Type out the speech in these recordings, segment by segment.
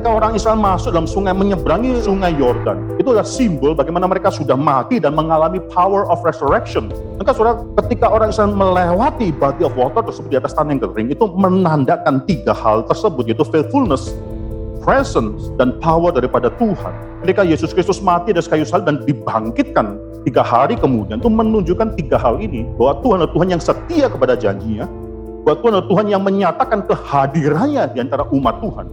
ketika orang Israel masuk dalam sungai, menyeberangi sungai Yordan, itu adalah simbol bagaimana mereka sudah mati dan mengalami power of resurrection. Maka saudara, ketika orang Israel melewati body of water tersebut di atas tanah yang kering, itu menandakan tiga hal tersebut, yaitu faithfulness, presence, dan power daripada Tuhan. Ketika Yesus Kristus mati dari kayu salib dan dibangkitkan tiga hari kemudian, itu menunjukkan tiga hal ini, bahwa Tuhan adalah Tuhan yang setia kepada janjinya, bahwa Tuhan adalah Tuhan yang menyatakan kehadirannya di antara umat Tuhan,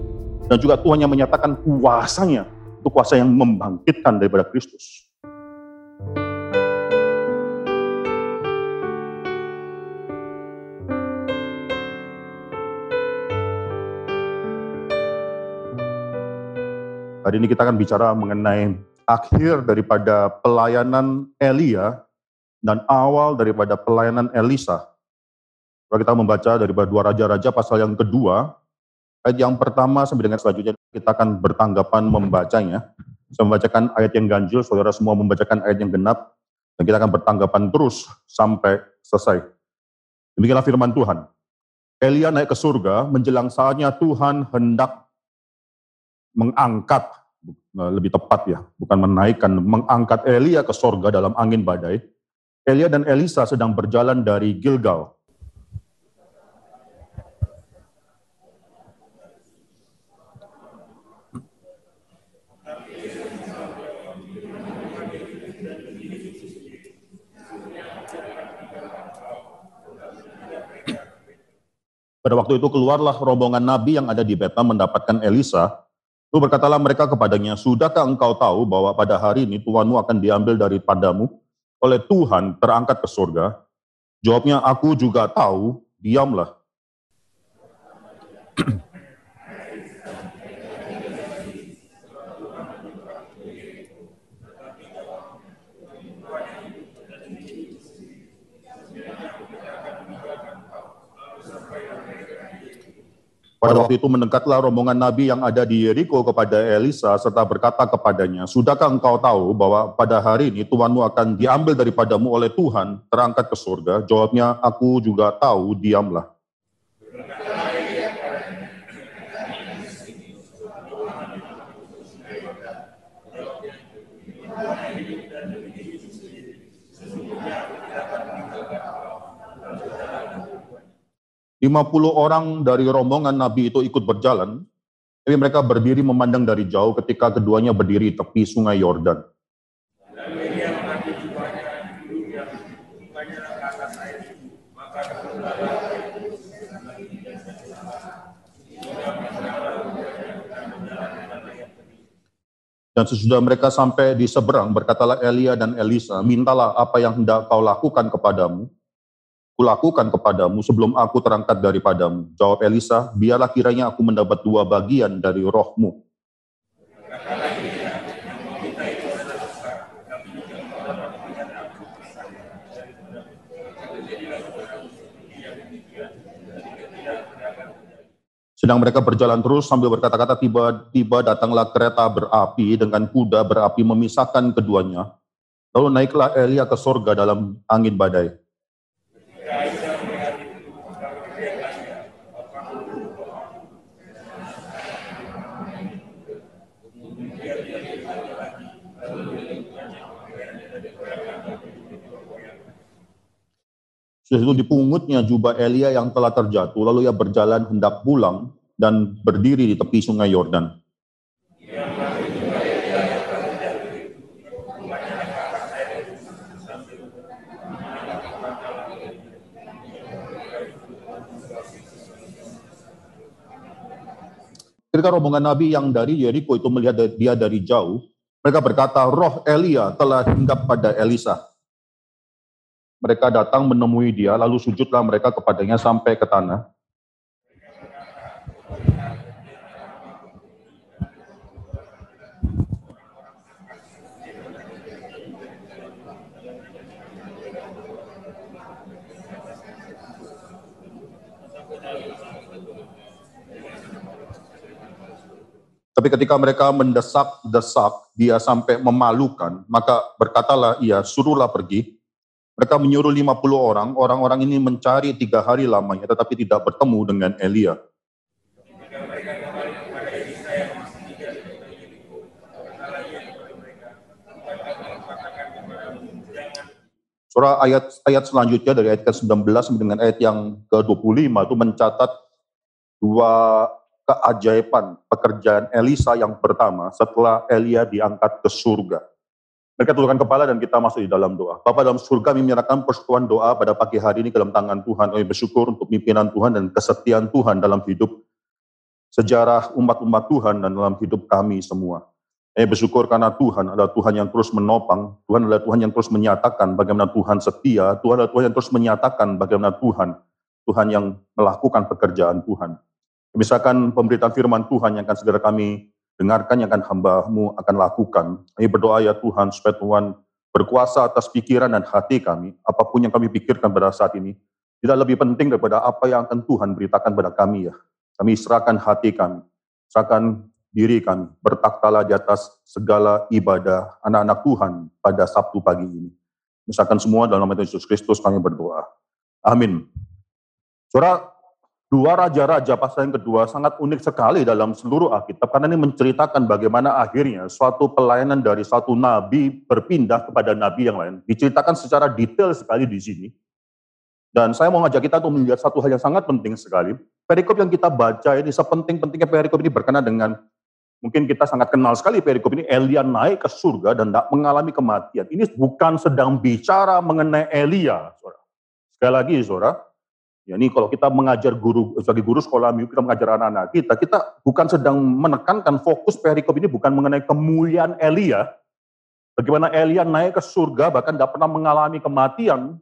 dan juga Tuhan yang menyatakan kuasanya, itu kuasa yang membangkitkan daripada Kristus. Hari ini kita akan bicara mengenai akhir daripada pelayanan Elia dan awal daripada pelayanan Elisa. Kalau kita membaca daripada dua raja-raja pasal yang kedua, Ayat yang pertama sampai dengan selanjutnya kita akan bertanggapan membacanya. Saya membacakan ayat yang ganjil, saudara semua membacakan ayat yang genap, dan kita akan bertanggapan terus sampai selesai. Demikianlah firman Tuhan. Elia naik ke surga, menjelang saatnya Tuhan hendak mengangkat, nah, lebih tepat ya, bukan menaikkan, mengangkat Elia ke surga dalam angin badai. Elia dan Elisa sedang berjalan dari Gilgal, Pada waktu itu keluarlah rombongan nabi yang ada di Betam mendapatkan Elisa. Lalu berkatalah mereka kepadanya, Sudahkah engkau tahu bahwa pada hari ini Tuhanmu akan diambil daripadamu oleh Tuhan terangkat ke surga? Jawabnya, aku juga tahu, diamlah. Pada waktu itu mendekatlah rombongan Nabi yang ada di Yeriko kepada Elisa serta berkata kepadanya, Sudahkah engkau tahu bahwa pada hari ini Tuhanmu akan diambil daripadamu oleh Tuhan, terangkat ke surga? Jawabnya, aku juga tahu, diamlah. Lima puluh orang dari rombongan Nabi itu ikut berjalan, tapi mereka berdiri memandang dari jauh ketika keduanya berdiri tepi sungai Yordan. Dan sesudah mereka sampai di seberang, berkatalah Elia dan Elisa, mintalah apa yang hendak kau lakukan kepadamu, kulakukan kepadamu sebelum aku terangkat daripadamu. Jawab Elisa, biarlah kiranya aku mendapat dua bagian dari rohmu. Sedang mereka berjalan terus sambil berkata-kata tiba-tiba datanglah kereta berapi dengan kuda berapi memisahkan keduanya. Lalu naiklah Elia ke sorga dalam angin badai. Sudah itu dipungutnya jubah Elia yang telah terjatuh, lalu ia berjalan hendak pulang dan berdiri di tepi sungai Yordan. Ketika rombongan Nabi yang dari Yeriko itu melihat dia dari jauh, mereka berkata, roh Elia telah hinggap pada Elisa. Mereka datang menemui dia, lalu sujudlah mereka kepadanya sampai ke tanah. Tapi ketika mereka mendesak-desak dia sampai memalukan, maka berkatalah ia, suruhlah pergi, mereka menyuruh 50 orang, orang-orang ini mencari tiga hari lamanya, tetapi tidak bertemu dengan Elia. Surah ayat ayat selanjutnya dari ayat ke-19 sampai dengan ayat yang ke-25 itu mencatat dua keajaiban pekerjaan Elisa yang pertama setelah Elia diangkat ke surga. Mereka tundukkan kepala dan kita masuk di dalam doa. Bapak dalam surga kami menyerahkan persekutuan doa pada pagi hari ini ke dalam tangan Tuhan. Kami bersyukur untuk pimpinan Tuhan dan kesetiaan Tuhan dalam hidup sejarah umat-umat Tuhan dan dalam hidup kami semua. Kami bersyukur karena Tuhan adalah Tuhan yang terus menopang, Tuhan adalah Tuhan yang terus menyatakan bagaimana Tuhan setia, Tuhan adalah Tuhan yang terus menyatakan bagaimana Tuhan, Tuhan yang melakukan pekerjaan Tuhan. Misalkan pemberitaan firman Tuhan yang akan segera kami dengarkan, yang akan hambamu akan lakukan. Kami berdoa ya Tuhan, supaya Tuhan berkuasa atas pikiran dan hati kami, apa pun yang kami pikirkan pada saat ini, tidak lebih penting daripada apa yang akan Tuhan beritakan pada kami ya. Kami serahkan hati kami, serahkan diri kami, bertaktalah di atas segala ibadah anak-anak Tuhan pada Sabtu pagi ini. Misalkan semua dalam nama Yesus Kristus kami berdoa. Amin. Saudara, dua raja-raja pasal yang kedua sangat unik sekali dalam seluruh Alkitab karena ini menceritakan bagaimana akhirnya suatu pelayanan dari satu nabi berpindah kepada nabi yang lain. Diceritakan secara detail sekali di sini. Dan saya mau ngajak kita untuk melihat satu hal yang sangat penting sekali. Perikop yang kita baca ini sepenting-pentingnya perikop ini berkenaan dengan Mungkin kita sangat kenal sekali perikop ini, Elia naik ke surga dan tidak mengalami kematian. Ini bukan sedang bicara mengenai Elia, saudara. Sekali lagi, saudara, ya ini kalau kita mengajar guru, sebagai guru sekolah minggu, kita mengajar anak-anak kita, kita bukan sedang menekankan fokus perikop ini bukan mengenai kemuliaan Elia, bagaimana Elia naik ke surga, bahkan tidak pernah mengalami kematian,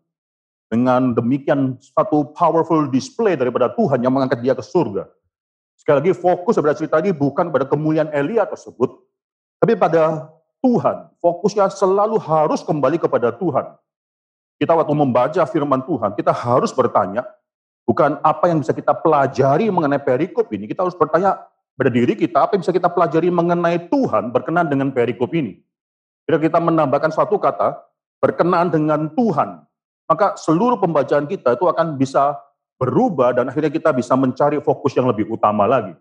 dengan demikian satu powerful display daripada Tuhan yang mengangkat dia ke surga. Sekali lagi fokus pada cerita ini bukan pada kemuliaan Elia tersebut, tapi pada Tuhan. Fokusnya selalu harus kembali kepada Tuhan. Kita waktu membaca firman Tuhan, kita harus bertanya, bukan apa yang bisa kita pelajari mengenai perikop ini, kita harus bertanya pada diri kita, apa yang bisa kita pelajari mengenai Tuhan berkenan dengan perikop ini. Jika kita menambahkan satu kata, berkenan dengan Tuhan, maka seluruh pembacaan kita itu akan bisa berubah dan akhirnya kita bisa mencari fokus yang lebih utama lagi.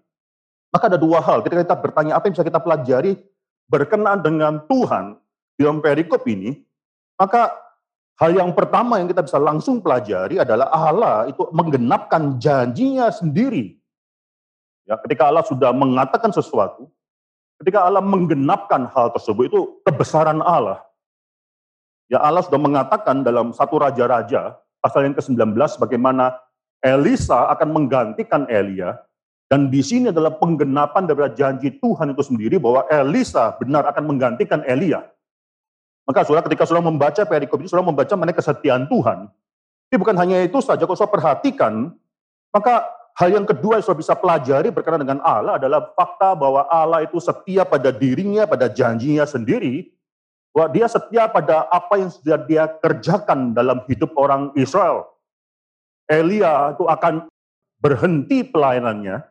Maka ada dua hal, ketika kita bertanya apa yang bisa kita pelajari berkenaan dengan Tuhan di dalam perikop ini, maka hal yang pertama yang kita bisa langsung pelajari adalah Allah itu menggenapkan janjinya sendiri. Ya, ketika Allah sudah mengatakan sesuatu, ketika Allah menggenapkan hal tersebut itu kebesaran Allah. Ya Allah sudah mengatakan dalam satu raja-raja pasal yang ke-19 bagaimana Elisa akan menggantikan Elia, dan di sini adalah penggenapan dari janji Tuhan itu sendiri bahwa Elisa benar akan menggantikan Elia. Maka saudara ketika saudara membaca perikop ini, saudara membaca mengenai kesetiaan Tuhan. Tapi bukan hanya itu saja, kalau saudara perhatikan, maka hal yang kedua yang saudara bisa pelajari berkenaan dengan Allah adalah fakta bahwa Allah itu setia pada dirinya, pada janjinya sendiri, bahwa dia setia pada apa yang sudah dia kerjakan dalam hidup orang Israel. Elia itu akan berhenti pelayanannya,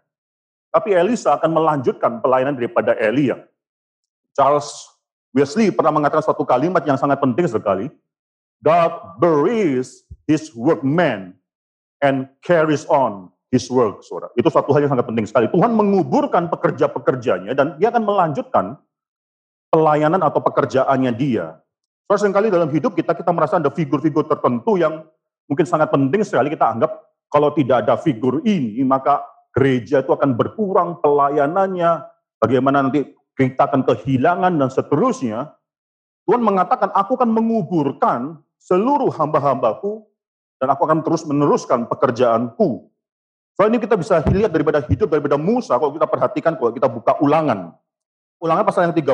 tapi Elisa akan melanjutkan pelayanan daripada Elia. Charles Wesley pernah mengatakan suatu kalimat yang sangat penting sekali. God buries his workman and carries on his work. Saudara. Itu suatu hal yang sangat penting sekali. Tuhan menguburkan pekerja-pekerjanya dan dia akan melanjutkan pelayanan atau pekerjaannya dia. Saudara, sering kali dalam hidup kita, kita merasa ada figur-figur tertentu yang mungkin sangat penting sekali kita anggap kalau tidak ada figur ini, maka gereja itu akan berkurang pelayanannya, bagaimana nanti kita akan kehilangan dan seterusnya. Tuhan mengatakan, aku akan menguburkan seluruh hamba-hambaku dan aku akan terus meneruskan pekerjaanku. Soal ini kita bisa lihat daripada hidup daripada Musa, kalau kita perhatikan, kalau kita buka ulangan. Ulangan pasal yang 34,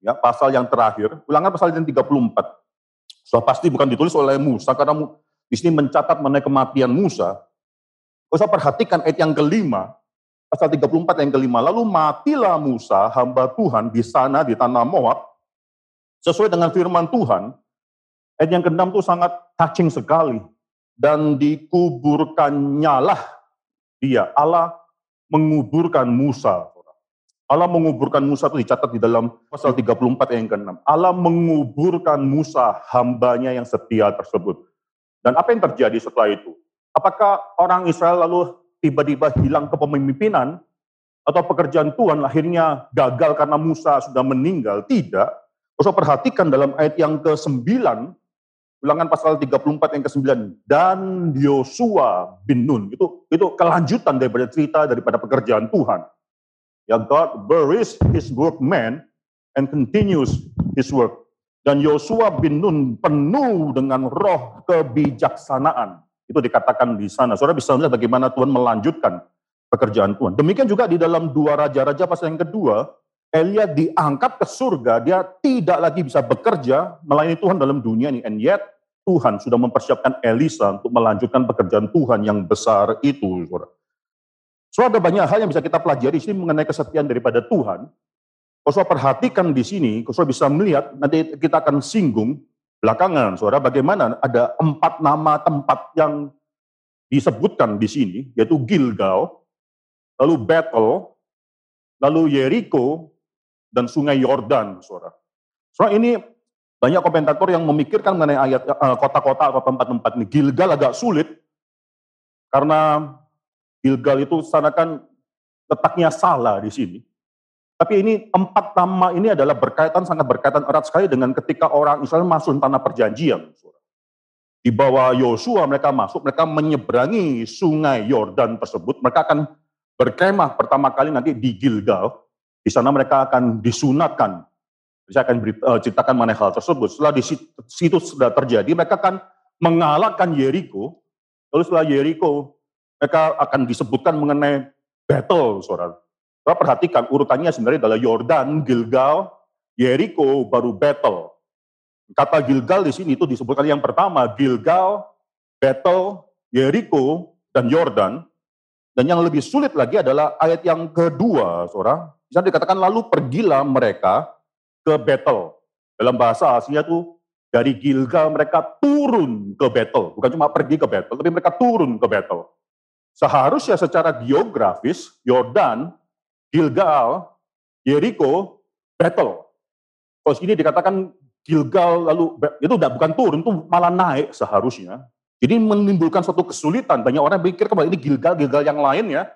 ya pasal yang terakhir, ulangan pasal yang 34. So pasti bukan ditulis oleh Musa karena di sini mencatat mengenai kematian Musa. Usah perhatikan ayat yang kelima, pasal 34 yang kelima. Lalu matilah Musa, hamba Tuhan di sana di tanah Moab, sesuai dengan firman Tuhan. Ayat yang keenam itu sangat touching sekali. Dan dikuburkannya lah dia, Allah menguburkan Musa. Allah menguburkan Musa itu dicatat di dalam pasal 34 yang ke-6. Allah menguburkan Musa hambanya yang setia tersebut. Dan apa yang terjadi setelah itu? Apakah orang Israel lalu tiba-tiba hilang kepemimpinan? atau pekerjaan Tuhan akhirnya gagal karena Musa sudah meninggal. Tidak. Usah perhatikan dalam ayat yang ke-9, ulangan pasal 34 yang ke-9, dan Yosua bin Nun. Itu, itu kelanjutan daripada cerita daripada pekerjaan Tuhan. Ya God buries his workman and continues his work. Dan Yosua bin Nun penuh dengan roh kebijaksanaan. Itu dikatakan di sana. Saudara bisa melihat bagaimana Tuhan melanjutkan pekerjaan Tuhan. Demikian juga di dalam dua raja-raja pasal yang kedua, Elia diangkat ke surga, dia tidak lagi bisa bekerja melayani Tuhan dalam dunia ini. And yet, Tuhan sudah mempersiapkan Elisa untuk melanjutkan pekerjaan Tuhan yang besar itu. Saudara. So ada banyak hal yang bisa kita pelajari di sini mengenai kesetiaan daripada Tuhan. Kalau perhatikan di sini, kalau bisa melihat, nanti kita akan singgung belakangan, saudara, bagaimana ada empat nama tempat yang disebutkan di sini, yaitu Gilgal, lalu Bethel, lalu Jericho, dan Sungai Yordan, saudara. Soalnya ini banyak komentator yang memikirkan mengenai ayat eh, kota-kota atau tempat-tempat ini. Gilgal agak sulit karena Gilgal itu sana kan letaknya salah di sini. Tapi ini empat nama ini adalah berkaitan sangat berkaitan erat sekali dengan ketika orang Israel masuk tanah perjanjian. Di bawah Yosua mereka masuk, mereka menyeberangi sungai Yordan tersebut, mereka akan berkemah pertama kali nanti di Gilgal. Di sana mereka akan disunatkan. Saya akan uh, ceritakan mengenai hal tersebut. Setelah di situ sudah terjadi, mereka akan mengalahkan Yeriko. Lalu setelah Yeriko, mereka akan disebutkan mengenai battle, saudara. Saudara perhatikan urutannya sebenarnya adalah Yordan, Gilgal, Yeriko, baru battle. Kata Gilgal di sini itu disebutkan yang pertama, Gilgal, Battle, Yeriko, dan Yordan. Dan yang lebih sulit lagi adalah ayat yang kedua, saudara. Bisa dikatakan lalu pergilah mereka ke Betel. Dalam bahasa aslinya tuh dari Gilgal mereka turun ke Betel. Bukan cuma pergi ke Betel, tapi mereka turun ke Betel. Seharusnya secara geografis, Yordan, Gilgal, Jericho, Betel. Kalau sini dikatakan Gilgal lalu itu udah bukan turun, itu malah naik seharusnya. Jadi menimbulkan suatu kesulitan. Banyak orang pikir kembali ini Gilgal-Gilgal yang lain ya.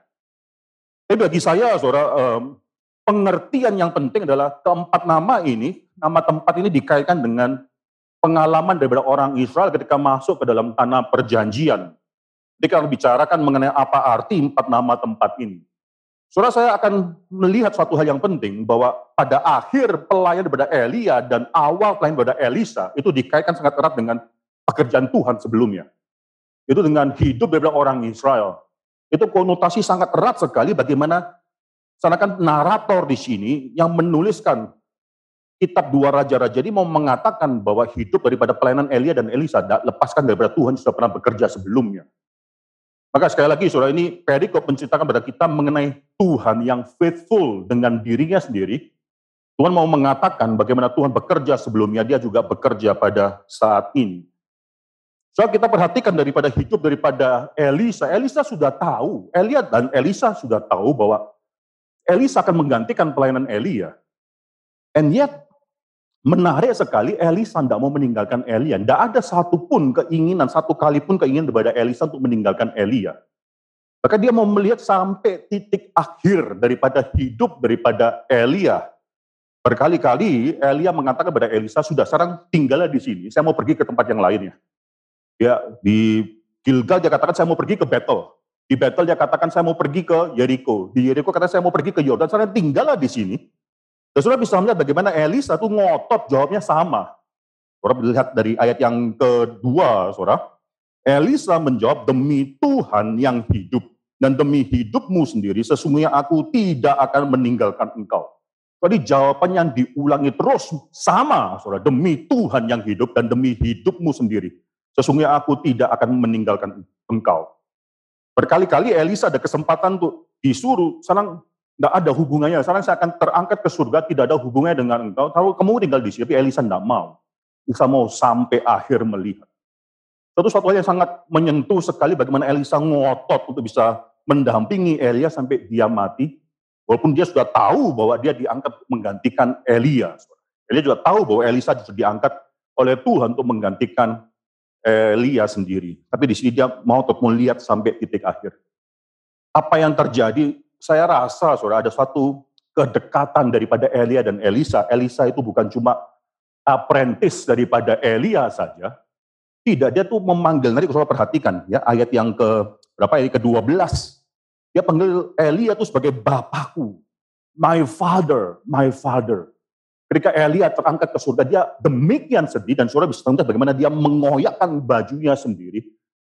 Tapi bagi saya, saudara, pengertian yang penting adalah keempat nama ini, nama tempat ini dikaitkan dengan pengalaman daripada orang Israel ketika masuk ke dalam tanah perjanjian. Jadi kalau bicarakan mengenai apa arti empat nama tempat ini. Saudara saya akan melihat suatu hal yang penting bahwa pada akhir pelayan daripada Elia dan awal pelayan daripada Elisa itu dikaitkan sangat erat dengan pekerjaan Tuhan sebelumnya. Itu dengan hidup daripada orang Israel. Itu konotasi sangat erat sekali bagaimana sanakan narator di sini yang menuliskan kitab dua raja-raja ini mau mengatakan bahwa hidup daripada pelayanan Elia dan Elisa lepaskan daripada Tuhan sudah pernah bekerja sebelumnya. Maka sekali lagi saudara ini perikop menceritakan pada kita mengenai Tuhan yang faithful dengan dirinya sendiri. Tuhan mau mengatakan bagaimana Tuhan bekerja sebelumnya, dia juga bekerja pada saat ini. So kita perhatikan daripada hidup daripada Elisa. Elisa sudah tahu, Elia dan Elisa sudah tahu bahwa Elisa akan menggantikan pelayanan Elia. And yet, menarik sekali Elisa tidak mau meninggalkan Elia. Tidak ada satupun keinginan, satu kali pun keinginan daripada Elisa untuk meninggalkan Elia. Maka dia mau melihat sampai titik akhir daripada hidup daripada Elia. Berkali-kali Elia mengatakan kepada Elisa, sudah sekarang tinggallah di sini, saya mau pergi ke tempat yang lainnya. Ya, di Gilgal dia katakan saya mau pergi ke Betel. Di Betel dia katakan saya mau pergi ke Jericho. Di Jericho kata saya mau pergi ke Yordan. Saya tinggallah di sini. Dan saudara bisa melihat bagaimana Elisa itu ngotot jawabnya sama. Saudara melihat dari ayat yang kedua, saudara. Elisa menjawab, demi Tuhan yang hidup dan demi hidupmu sendiri, sesungguhnya aku tidak akan meninggalkan engkau. Jadi jawaban yang diulangi terus sama, saudara. Demi Tuhan yang hidup dan demi hidupmu sendiri. Sesungguhnya aku tidak akan meninggalkan engkau. Berkali-kali Elisa ada kesempatan untuk disuruh, sekarang nggak ada hubungannya. Sekarang saya akan terangkat ke surga, tidak ada hubungannya dengan engkau. Kalau kamu tinggal di sini, tapi Elisa tidak mau. Elisa mau sampai akhir melihat. Satu suatu hal yang sangat menyentuh sekali bagaimana Elisa ngotot untuk bisa mendampingi Elia sampai dia mati. Walaupun dia sudah tahu bahwa dia diangkat menggantikan Elia. Elia juga tahu bahwa Elisa sudah diangkat oleh Tuhan untuk menggantikan Elia sendiri. Tapi di sini dia mau untuk melihat sampai titik akhir. Apa yang terjadi saya rasa, saudara, ada suatu kedekatan daripada Elia dan Elisa. Elisa itu bukan cuma apprentice daripada Elia saja. Tidak, dia tuh memanggil, nanti kalau perhatikan ya ayat yang ke berapa ini ke-12. Dia panggil Elia itu sebagai bapakku. My father, my father. Ketika Elia terangkat ke surga, dia demikian sedih dan saudara bisa melihat bagaimana dia mengoyakkan bajunya sendiri.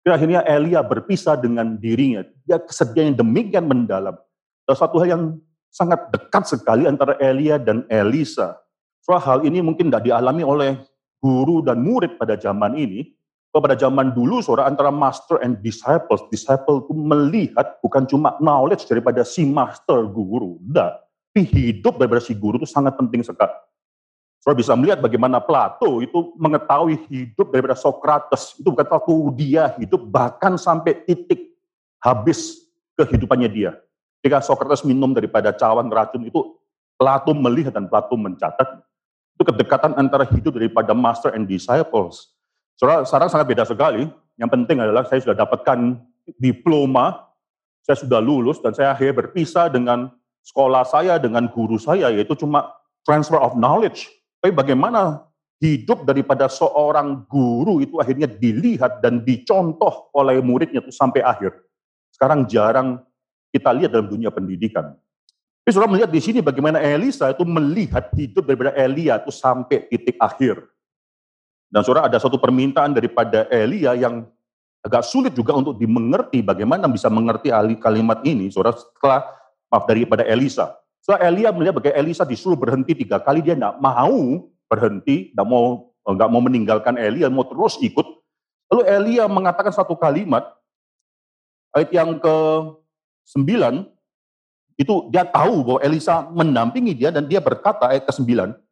Dan akhirnya Elia berpisah dengan dirinya. Dia kesedihan yang demikian mendalam. Dan satu hal yang sangat dekat sekali antara Elia dan Elisa. Soal hal ini mungkin tidak dialami oleh guru dan murid pada zaman ini. Pada zaman dulu, saudara, antara master and disciples, disciple itu melihat bukan cuma knowledge daripada si master guru, tidak. Tapi hidup daripada si guru itu sangat penting sekali. Saudara bisa melihat bagaimana Plato itu mengetahui hidup daripada Socrates. Itu bukan waktu dia hidup, bahkan sampai titik habis kehidupannya dia. Ketika Socrates minum daripada cawan racun itu, Plato melihat dan Plato mencatat itu kedekatan antara hidup daripada master and disciples. Sekarang sangat beda sekali. Yang penting adalah saya sudah dapatkan diploma, saya sudah lulus, dan saya akhirnya berpisah dengan sekolah saya, dengan guru saya, yaitu cuma transfer of knowledge. Tapi bagaimana hidup daripada seorang guru itu akhirnya dilihat dan dicontoh oleh muridnya itu sampai akhir. Sekarang jarang kita lihat dalam dunia pendidikan. Tapi saudara melihat di sini bagaimana Elisa itu melihat hidup daripada Elia itu sampai titik akhir. Dan saudara ada satu permintaan daripada Elia yang agak sulit juga untuk dimengerti bagaimana bisa mengerti kalimat ini. Saudara setelah maaf daripada Elisa. Setelah Elia melihat bagaimana Elisa disuruh berhenti tiga kali dia tidak mau berhenti, tidak mau nggak mau meninggalkan Elia, mau terus ikut. Lalu Elia mengatakan satu kalimat ayat yang ke sembilan itu dia tahu bahwa Elisa mendampingi dia dan dia berkata ayat ke-9, setelah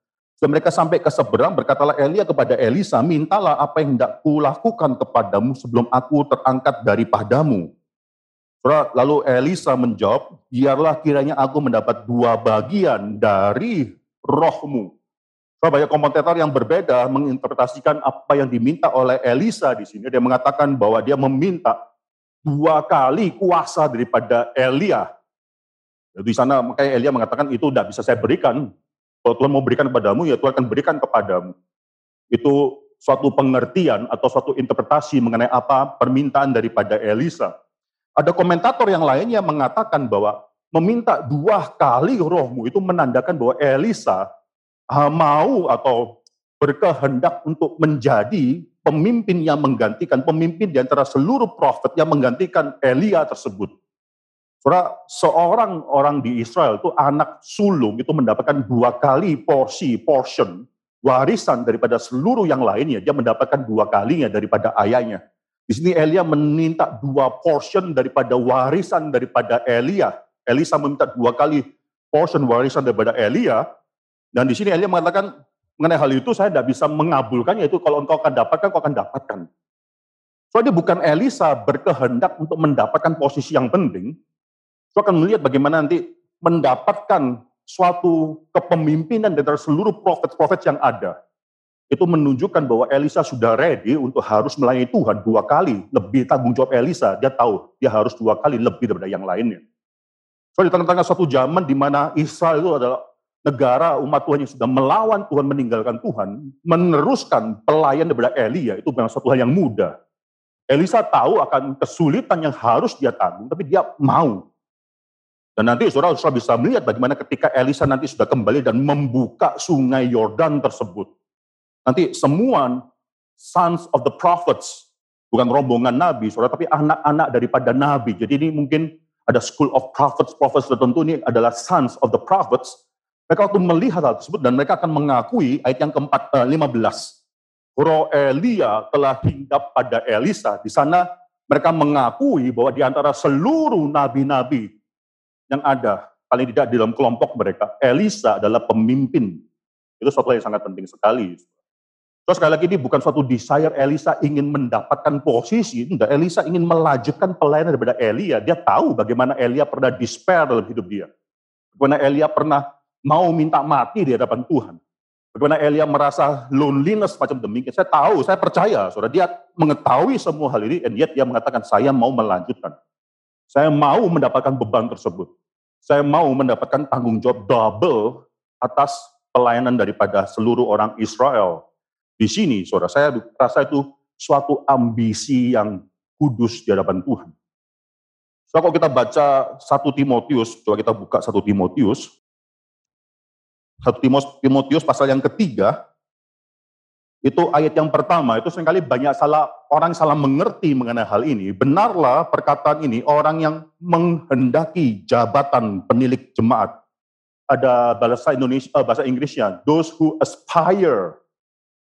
mereka sampai ke seberang, berkatalah Elia kepada Elisa, mintalah apa yang hendak kulakukan kepadamu sebelum aku terangkat daripadamu. Lalu Elisa menjawab, biarlah kiranya aku mendapat dua bagian dari rohmu. Banyak komentator yang berbeda menginterpretasikan apa yang diminta oleh Elisa di sini. Dia mengatakan bahwa dia meminta dua kali kuasa daripada Elia di sana makanya Elia mengatakan itu tidak bisa saya berikan. Kalau Tuhan mau berikan kepadamu, ya Tuhan akan berikan kepadamu. Itu suatu pengertian atau suatu interpretasi mengenai apa permintaan daripada Elisa. Ada komentator yang lainnya mengatakan bahwa meminta dua kali rohmu itu menandakan bahwa Elisa ah, mau atau berkehendak untuk menjadi pemimpin yang menggantikan, pemimpin di antara seluruh prophet yang menggantikan Elia tersebut. Saudara, seorang orang di Israel itu anak sulung itu mendapatkan dua kali porsi, portion, warisan daripada seluruh yang lainnya. Dia mendapatkan dua kalinya daripada ayahnya. Di sini Elia meminta dua portion daripada warisan daripada Elia. Elisa meminta dua kali portion warisan daripada Elia. Dan di sini Elia mengatakan, mengenai hal itu saya tidak bisa mengabulkannya, itu kalau engkau akan dapatkan, kau akan dapatkan. Soalnya bukan Elisa berkehendak untuk mendapatkan posisi yang penting, Saya akan melihat bagaimana nanti mendapatkan suatu kepemimpinan dari seluruh profet-profet yang ada. Itu menunjukkan bahwa Elisa sudah ready untuk harus melayani Tuhan dua kali. Lebih tanggung jawab Elisa, dia tahu dia harus dua kali lebih daripada yang lainnya. So di tengah-tengah suatu zaman di mana Israel itu adalah negara umat Tuhan yang sudah melawan Tuhan, meninggalkan Tuhan, meneruskan pelayan daripada Elia, itu bukan suatu hal yang mudah. Elisa tahu akan kesulitan yang harus dia tanggung, tapi dia mau. Dan nanti saudara, saudara bisa melihat bagaimana ketika Elisa nanti sudah kembali dan membuka sungai Yordan tersebut. Nanti semua sons of the prophets, bukan rombongan nabi, saudara, tapi anak-anak daripada nabi. Jadi ini mungkin ada school of prophets, prophets tertentu ini adalah sons of the prophets. Mereka waktu melihat hal tersebut dan mereka akan mengakui ayat yang keempat, eh, 15. Roh Elia telah hinggap pada Elisa. Di sana mereka mengakui bahwa di antara seluruh nabi-nabi yang ada, paling tidak di dalam kelompok mereka, Elisa adalah pemimpin. Itu suatu yang sangat penting sekali. Terus sekali lagi ini bukan suatu desire Elisa ingin mendapatkan posisi, enggak. Elisa ingin melanjutkan pelayanan daripada Elia. Dia tahu bagaimana Elia pernah despair dalam hidup dia. Bagaimana Elia pernah mau minta mati di hadapan Tuhan. Bagaimana Elia merasa loneliness macam demikian. Saya tahu, saya percaya, saudara. Dia mengetahui semua hal ini, and yet dia mengatakan, saya mau melanjutkan. Saya mau mendapatkan beban tersebut. saya mau mendapatkan tanggung jawab double atas pelayanan daripada seluruh orang Israel. Di sini, saudara, saya rasa itu suatu ambisi yang kudus di hadapan Tuhan. So, kalau kita baca satu Timotius, coba kita buka satu Timotius. Satu Timotius pasal yang ketiga, itu ayat yang pertama, itu sering kali banyak salah orang salah mengerti mengenai hal ini. Benarlah perkataan ini, orang yang menghendaki jabatan penilik jemaat. Ada bahasa Indonesia, eh, bahasa Inggrisnya, those who aspire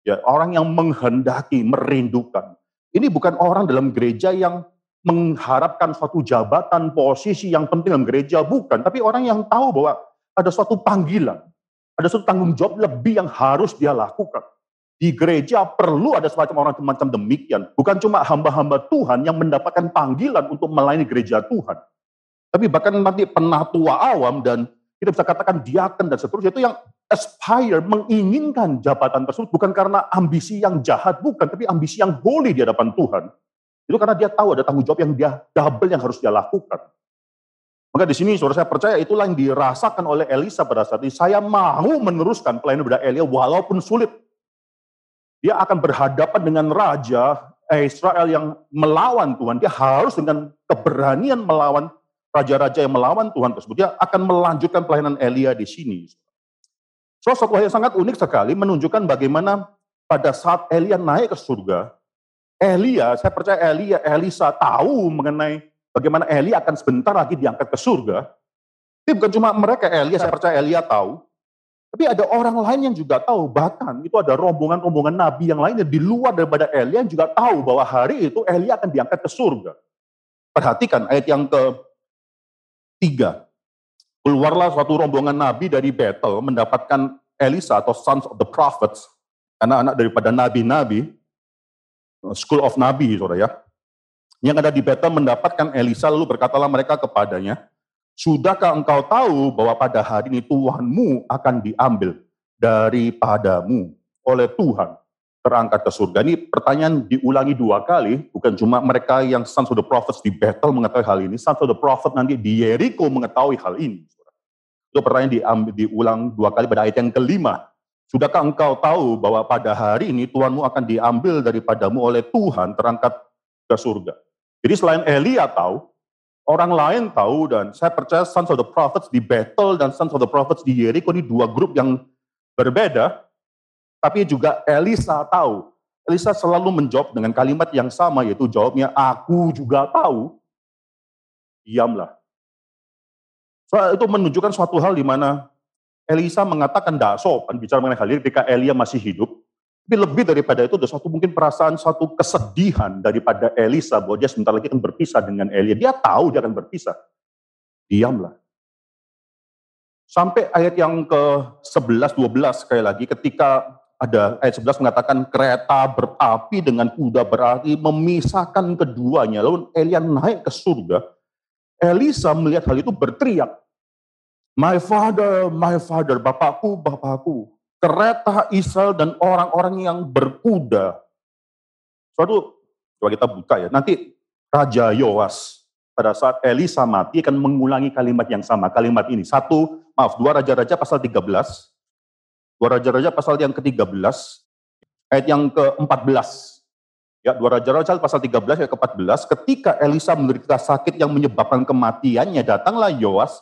Ya, orang yang menghendaki, merindukan. Ini bukan orang dalam gereja yang mengharapkan suatu jabatan, posisi yang penting dalam gereja, bukan. Tapi orang yang tahu bahwa ada suatu panggilan, ada suatu tanggung jawab lebih yang harus dia lakukan. Di gereja perlu ada semacam orang semacam demikian. Bukan cuma hamba-hamba Tuhan yang mendapatkan panggilan untuk melayani gereja Tuhan. Tapi bahkan nanti penatua awam dan kita bisa katakan diaken dan seterusnya itu yang aspire, menginginkan jabatan tersebut bukan karena ambisi yang jahat, bukan, tapi ambisi yang holy di hadapan Tuhan. Itu karena dia tahu ada tanggung jawab yang dia double yang harus dia lakukan. Maka di sini saudara saya percaya itulah yang dirasakan oleh Elisa pada saat ini. Saya mau meneruskan pelayanan pada Elia walaupun sulit. Dia akan berhadapan dengan raja Israel yang melawan Tuhan. Dia harus dengan keberanian melawan raja-raja yang melawan Tuhan tersebut. Dia akan melanjutkan pelayanan Elia di sini. So, satu yang sangat unik sekali menunjukkan bagaimana pada saat Elia naik ke surga, Elia, saya percaya Elia, Elisa tahu mengenai bagaimana Elia akan sebentar lagi diangkat ke surga. Tapi bukan cuma mereka, Elia, saya percaya Elia tahu. Tapi ada orang lain yang juga tahu, bahkan itu ada rombongan-rombongan nabi yang lainnya di luar daripada Elia yang juga tahu bahwa hari itu Elia akan diangkat ke surga. Perhatikan ayat yang ke tiga. Keluarlah suatu rombongan nabi dari Bethel mendapatkan Elisa atau sons of the prophets, anak-anak daripada nabi-nabi, school of nabi, saudara ya. Yang ada di Bethel mendapatkan Elisa lalu berkatalah mereka kepadanya, Sudahkah engkau tahu bahwa pada hari ini Tuhanmu akan diambil daripadamu oleh Tuhan terangkat ke surga. Ini pertanyaan diulangi dua kali, bukan cuma mereka yang sons of the prophets di Bethel mengetahui hal ini, sons of the prophet nanti di Jericho mengetahui hal ini. Itu pertanyaan diambil, diulang dua kali pada ayat yang kelima. Sudahkah engkau tahu bahwa pada hari ini Tuhanmu akan diambil daripadamu oleh Tuhan terangkat ke surga. Jadi selain Elia tahu, orang lain tahu dan saya percaya Sons of the Prophets di Bethel dan Sons of the Prophets di Jericho ini dua grup yang berbeda, tapi juga Elisa tahu. Elisa selalu menjawab dengan kalimat yang sama yaitu jawabnya aku juga tahu. Diamlah. So, itu menunjukkan suatu hal di mana Elisa mengatakan tidak sopan bicara mengenai hal ini ketika Elia masih hidup. Tapi lebih daripada itu ada suatu mungkin perasaan suatu kesedihan daripada Elisa bahwa dia sebentar lagi akan berpisah dengan Elia. Dia tahu dia akan berpisah. Diamlah. Sampai ayat yang ke-11, 12 sekali lagi ketika ada ayat 11 mengatakan kereta berapi dengan kuda berapi memisahkan keduanya. Lalu Elia naik ke surga Elisa melihat hal itu berteriak, My father, my father, bapakku, bapakku, kereta Israel dan orang-orang yang berkuda. Suatu, coba kita buka ya, nanti Raja Yoas pada saat Elisa mati akan mengulangi kalimat yang sama, kalimat ini. Satu, maaf, dua Raja-Raja pasal 13, dua Raja-Raja pasal yang ke-13, ayat yang ke-14. Ya, dua Raja-Raja pasal 13 ayat ke-14, ketika Elisa menderita sakit yang menyebabkan kematiannya, datanglah Yoas,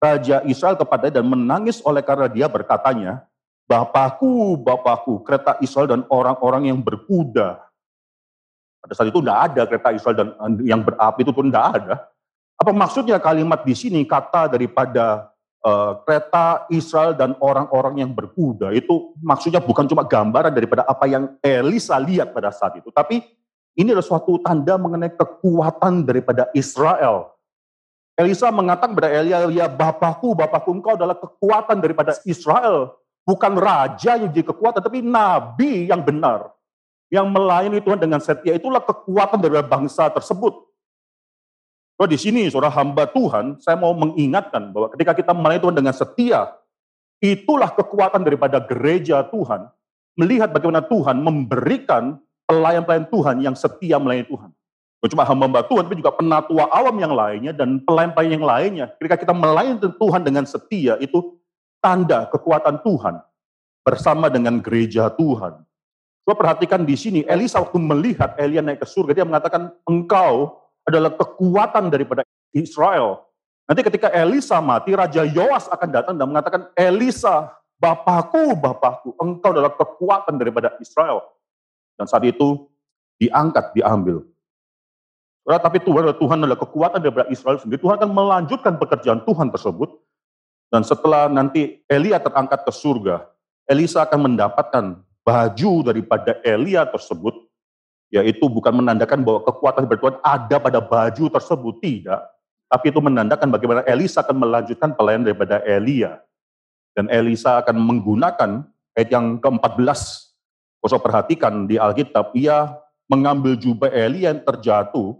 Raja Israel kepada dan menangis oleh karena dia berkatanya, Bapakku, Bapakku, kereta Israel dan orang-orang yang berkuda. Pada saat itu tidak ada kereta Israel dan yang berapi itu pun tidak ada. Apa maksudnya kalimat di sini kata daripada uh, kereta Israel dan orang-orang yang berkuda itu maksudnya bukan cuma gambaran daripada apa yang Elisa lihat pada saat itu, tapi ini adalah suatu tanda mengenai kekuatan daripada Israel. Elisa mengatakan kepada Elia, ya Bapakku, Bapakku engkau adalah kekuatan daripada Israel. Bukan raja yang jadi kekuatan, tapi nabi yang benar. Yang melayani Tuhan dengan setia, itulah kekuatan dari bangsa tersebut. So, di sini saudara hamba Tuhan, saya mau mengingatkan bahwa ketika kita melayani Tuhan dengan setia, itulah kekuatan daripada gereja Tuhan, melihat bagaimana Tuhan memberikan pelayan-pelayan Tuhan yang setia melayani Tuhan. Bukan cuma hamba Tuhan, tapi juga penatua awam yang lainnya dan pelayan yang lainnya. Ketika kita melayani Tuhan dengan setia, itu tanda kekuatan Tuhan bersama dengan gereja Tuhan. Coba perhatikan di sini, Elisa waktu melihat Elia naik ke surga, dia mengatakan, engkau adalah kekuatan daripada Israel. Nanti ketika Elisa mati, Raja Yoas akan datang dan mengatakan, Elisa, Bapakku, Bapakku, engkau adalah kekuatan daripada Israel. Dan saat itu diangkat, diambil. Tapi Tuhan Tuhan adalah kekuatan daripada Israel sendiri. Tuhan akan melanjutkan pekerjaan Tuhan tersebut. Dan setelah nanti Elia terangkat ke surga, Elisa akan mendapatkan baju daripada Elia tersebut, yaitu bukan menandakan bahwa kekuatan Tuhan ada pada baju tersebut, tidak. Tapi itu menandakan bagaimana Elisa akan melanjutkan pelayanan daripada Elia. Dan Elisa akan menggunakan ayat yang ke-14. Kalau perhatikan di Alkitab, ia mengambil jubah Elia yang terjatuh,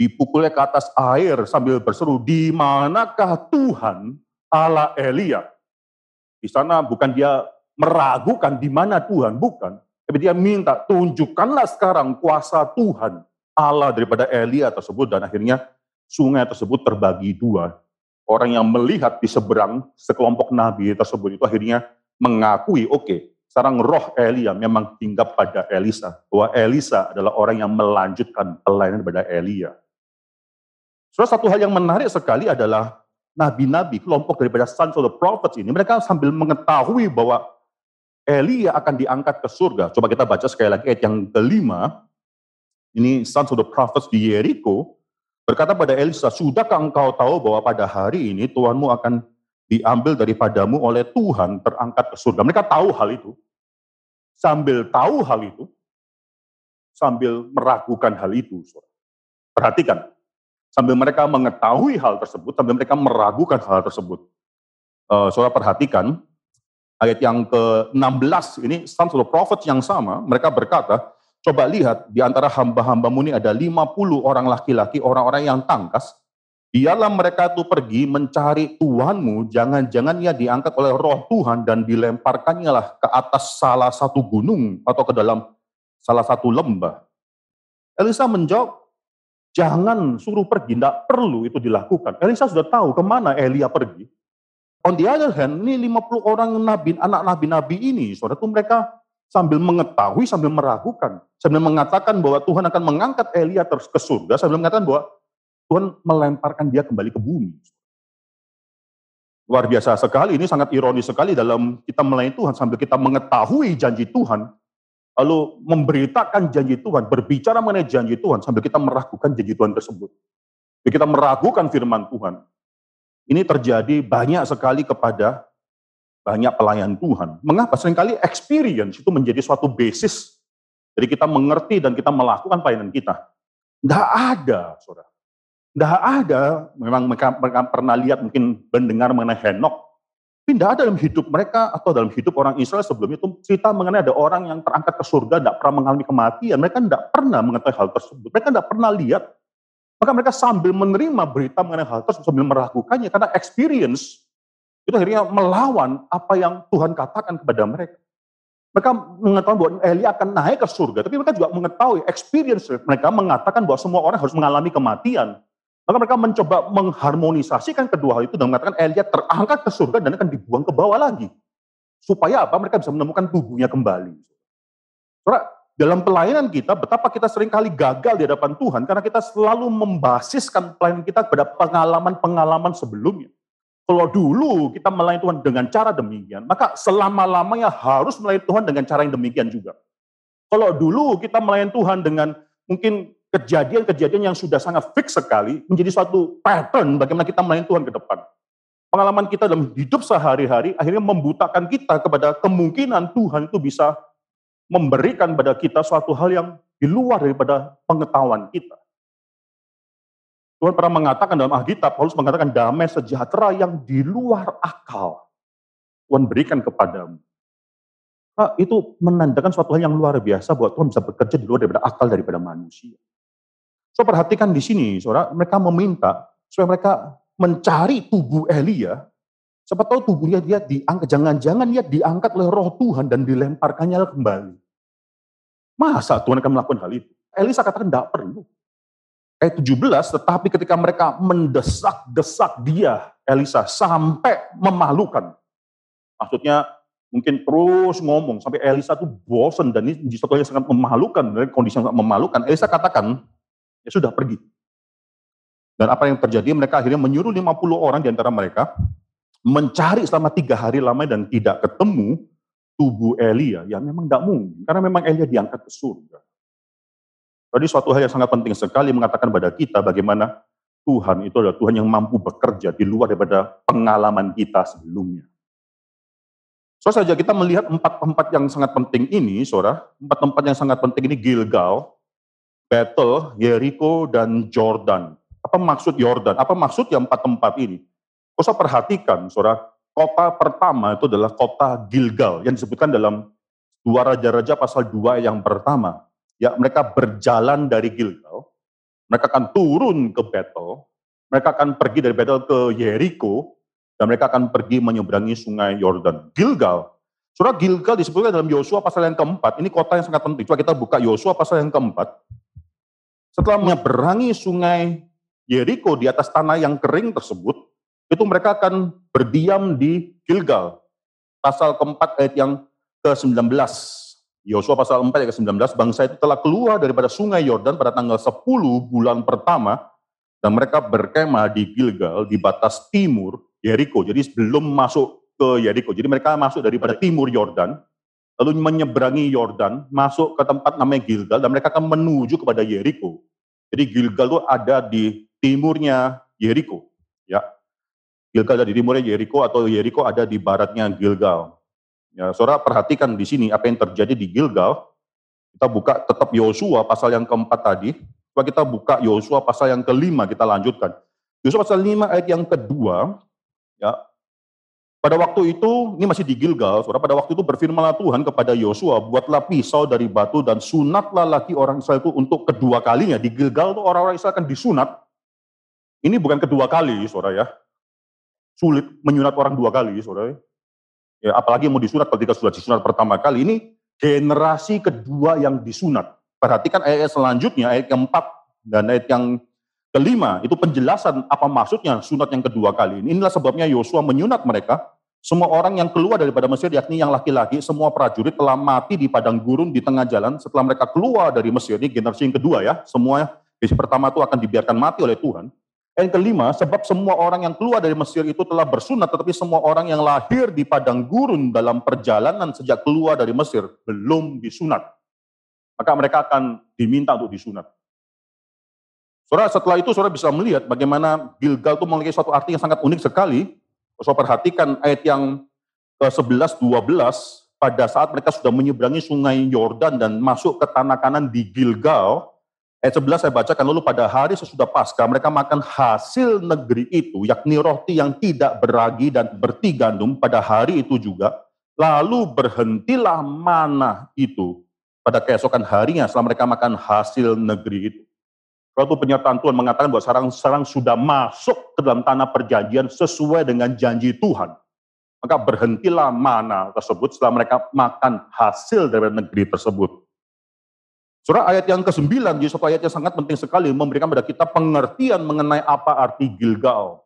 dipukulnya ke atas air sambil berseru, di manakah Tuhan Allah Elia? Di sana bukan dia meragukan di mana Tuhan, bukan. Tapi dia minta, tunjukkanlah sekarang kuasa Tuhan Allah daripada Elia tersebut. Dan akhirnya sungai tersebut terbagi dua orang yang melihat di seberang sekelompok nabi tersebut itu akhirnya mengakui, oke, okay, sekarang roh Elia memang tinggal pada Elisa. Bahwa Elisa adalah orang yang melanjutkan pelayanan pada Elia. Saudara, satu hal yang menarik sekali adalah nabi-nabi, kelompok daripada sons of the prophets ini, mereka sambil mengetahui bahwa Elia akan diangkat ke surga. Coba kita baca sekali lagi ayat yang kelima. Ini sons of the prophets di Jericho berkata pada Elisa, sudahkah engkau tahu bahwa pada hari ini Tuhanmu akan diambil daripadamu oleh Tuhan terangkat ke surga. Mereka tahu hal itu. Sambil tahu hal itu, sambil meragukan hal itu. Perhatikan, sambil mereka mengetahui hal tersebut, sambil mereka meragukan hal tersebut. Uh, saudara perhatikan, ayat yang ke-16, ini the Prophets yang sama, mereka berkata, Coba lihat, di antara hamba-hambamu ini ada 50 orang laki-laki, orang-orang yang tangkas. Dialah mereka itu pergi mencari Tuhanmu, jangan-jangan ia diangkat oleh roh Tuhan dan dilemparkannya lah ke atas salah satu gunung atau ke dalam salah satu lembah. Elisa menjawab, jangan suruh pergi, tidak perlu itu dilakukan. Elisa sudah tahu ke mana Elia pergi. On the other hand, ini 50 orang nabi, anak nabi-nabi ini, saudara itu mereka sambil mengetahui, sambil meragukan, sambil mengatakan bahwa Tuhan akan mengangkat Elia terus ke surga, sambil mengatakan bahwa Tuhan melemparkan dia kembali ke bumi. Luar biasa sekali, ini sangat ironis sekali dalam kita melayani Tuhan sambil kita mengetahui janji Tuhan, lalu memberitakan janji Tuhan, berbicara mengenai janji Tuhan sambil kita meragukan janji Tuhan tersebut. Jadi kita meragukan firman Tuhan. Ini terjadi banyak sekali kepada banyak pelayan Tuhan. Mengapa? Seringkali experience itu menjadi suatu basis. Jadi kita mengerti dan kita melakukan pelayanan kita. Tidak ada, saudara. Tidak ada, memang mereka, mereka pernah lihat mungkin mendengar mengenai Henok, tidak ada dalam hidup mereka atau dalam hidup orang Israel sebelum itu cerita mengenai ada orang yang terangkat ke surga, tidak pernah mengalami kematian. Mereka tidak pernah mengetahui hal tersebut. Mereka tidak pernah lihat. Maka mereka sambil menerima berita mengenai hal tersebut, sambil meragukannya, karena experience itu akhirnya melawan apa yang Tuhan katakan kepada mereka. Mereka mengetahui bahwa Elia akan naik ke surga, tapi mereka juga mengetahui experience mereka mengatakan bahwa semua orang harus mengalami kematian. Maka mereka mencoba mengharmonisasikan kedua hal itu dan mengatakan Elia terangkat ke surga dan akan dibuang ke bawah lagi. Supaya apa? Mereka bisa menemukan tubuhnya kembali. Karena dalam pelayanan kita, betapa kita sering kali gagal di hadapan Tuhan karena kita selalu membasiskan pelayanan kita pada pengalaman-pengalaman sebelumnya. Kalau dulu kita melayani Tuhan dengan cara demikian, maka selama-lamanya harus melayani Tuhan dengan cara yang demikian juga. Kalau dulu kita melayani Tuhan dengan mungkin kejadian-kejadian yang sudah sangat fix sekali, menjadi suatu pattern bagaimana kita melayani Tuhan ke depan. Pengalaman kita dalam hidup sehari-hari akhirnya membutakan kita kepada kemungkinan Tuhan itu bisa memberikan pada kita suatu hal yang di luar daripada pengetahuan kita. Tuhan pernah mengatakan dalam Alkitab, Paulus mengatakan damai sejahtera yang di luar akal. Tuhan berikan kepadamu. Nah, itu menandakan suatu hal yang luar biasa bahwa Tuhan bisa bekerja di luar daripada akal daripada manusia. So perhatikan di sini, saudara, mereka meminta supaya mereka mencari tubuh Elia. Siapa tahu tubuhnya dia diangkat, jangan-jangan dia diangkat oleh roh Tuhan dan dilemparkannya kembali. Masa Tuhan akan melakukan hal itu? Elisa katakan tidak perlu. Ayat 17, tetapi ketika mereka mendesak-desak dia, Elisa, sampai memalukan. Maksudnya mungkin terus ngomong sampai Elisa tuh bosan dan ini satu yang sangat memalukan dari kondisi yang sangat memalukan. Elisa katakan, ya sudah pergi. Dan apa yang terjadi? Mereka akhirnya menyuruh 50 orang di antara mereka mencari selama tiga hari lama dan tidak ketemu tubuh Elia. Ya memang tidak mungkin, karena memang Elia diangkat ke surga. Jadi suatu hal yang sangat penting sekali mengatakan pada kita bagaimana Tuhan itu adalah Tuhan yang mampu bekerja di luar daripada pengalaman kita sebelumnya. So saja kita melihat empat tempat yang sangat penting ini, saudara. Empat tempat yang sangat penting ini Gilgal, Bethel, Jericho, dan Jordan. Apa maksud Jordan? Apa maksud yang empat tempat ini? Kau perhatikan, saudara. Kota pertama itu adalah kota Gilgal yang disebutkan dalam dua raja-raja pasal dua yang pertama. Ya, mereka berjalan dari Gilgal, mereka akan turun ke Bethel, mereka akan pergi dari Bethel ke Jericho, dan mereka akan pergi menyeberangi sungai Yordan. Gilgal. Surah Gilgal disebutkan dalam Yosua pasal yang keempat. Ini kota yang sangat penting. Coba kita buka Yosua pasal yang keempat. Setelah menyeberangi sungai Yeriko di atas tanah yang kering tersebut, itu mereka akan berdiam di Gilgal. Pasal keempat ayat yang ke-19. Yosua pasal 4 ayat ke-19, bangsa itu telah keluar daripada sungai Yordan pada tanggal 10 bulan pertama, dan mereka berkemah di Gilgal di batas timur Jericho. Jadi sebelum masuk ke Jericho, jadi mereka masuk daripada timur Yordan, lalu menyeberangi Yordan, masuk ke tempat namanya Gilgal, dan mereka akan menuju kepada Jericho. Jadi Gilgal itu ada di timurnya Jericho. Ya, Gilgal ada di timurnya Jericho atau Jericho ada di baratnya Gilgal. Ya, saudara perhatikan di sini apa yang terjadi di Gilgal. Kita buka tetap Yosua pasal yang keempat tadi. Coba kita buka Yosua pasal yang kelima, kita lanjutkan. Yosua pasal lima ayat yang kedua, Ya. Pada waktu itu, ini masih di Gilgal, saudara, pada waktu itu berfirmanlah Tuhan kepada Yosua, buatlah pisau dari batu dan sunatlah lagi orang Israel itu untuk kedua kalinya. Di Gilgal itu orang-orang Israel akan disunat. Ini bukan kedua kali, saudara ya. Sulit menyunat orang dua kali, saudara. Ya, apalagi mau disunat ketika sudah disunat pertama kali. Ini generasi kedua yang disunat. Perhatikan ayat selanjutnya, ayat keempat dan ayat yang Kelima, itu penjelasan apa maksudnya sunat yang kedua kali ini. Inilah sebabnya Yosua menyunat mereka. Semua orang yang keluar daripada Mesir, yakni yang laki-laki, semua prajurit telah mati di padang gurun di tengah jalan setelah mereka keluar dari Mesir. Ini generasi yang kedua ya. Semua generasi pertama itu akan dibiarkan mati oleh Tuhan. Yang kelima, sebab semua orang yang keluar dari Mesir itu telah bersunat, tetapi semua orang yang lahir di padang gurun dalam perjalanan sejak keluar dari Mesir belum disunat. Maka mereka akan diminta untuk disunat. Saudara, setelah itu saudara bisa melihat bagaimana Gilgal itu memiliki suatu arti yang sangat unik sekali. Saudara perhatikan ayat yang ke-11, 12, pada saat mereka sudah menyeberangi sungai Yordan dan masuk ke tanah kanan di Gilgal, ayat 11 saya bacakan, lalu pada hari sesudah pasca mereka makan hasil negeri itu, yakni roti yang tidak beragi dan bertigandum pada hari itu juga, lalu berhentilah mana itu pada keesokan harinya setelah mereka makan hasil negeri itu. Waktu penyertaan Tuhan mengatakan bahwa sekarang sudah masuk ke dalam tanah perjanjian sesuai dengan janji Tuhan. Maka berhentilah mana tersebut setelah mereka makan hasil dari negeri tersebut. Surah ayat yang ke-9, jadi satu ayat yang sangat penting sekali memberikan pada kita pengertian mengenai apa arti Gilgal.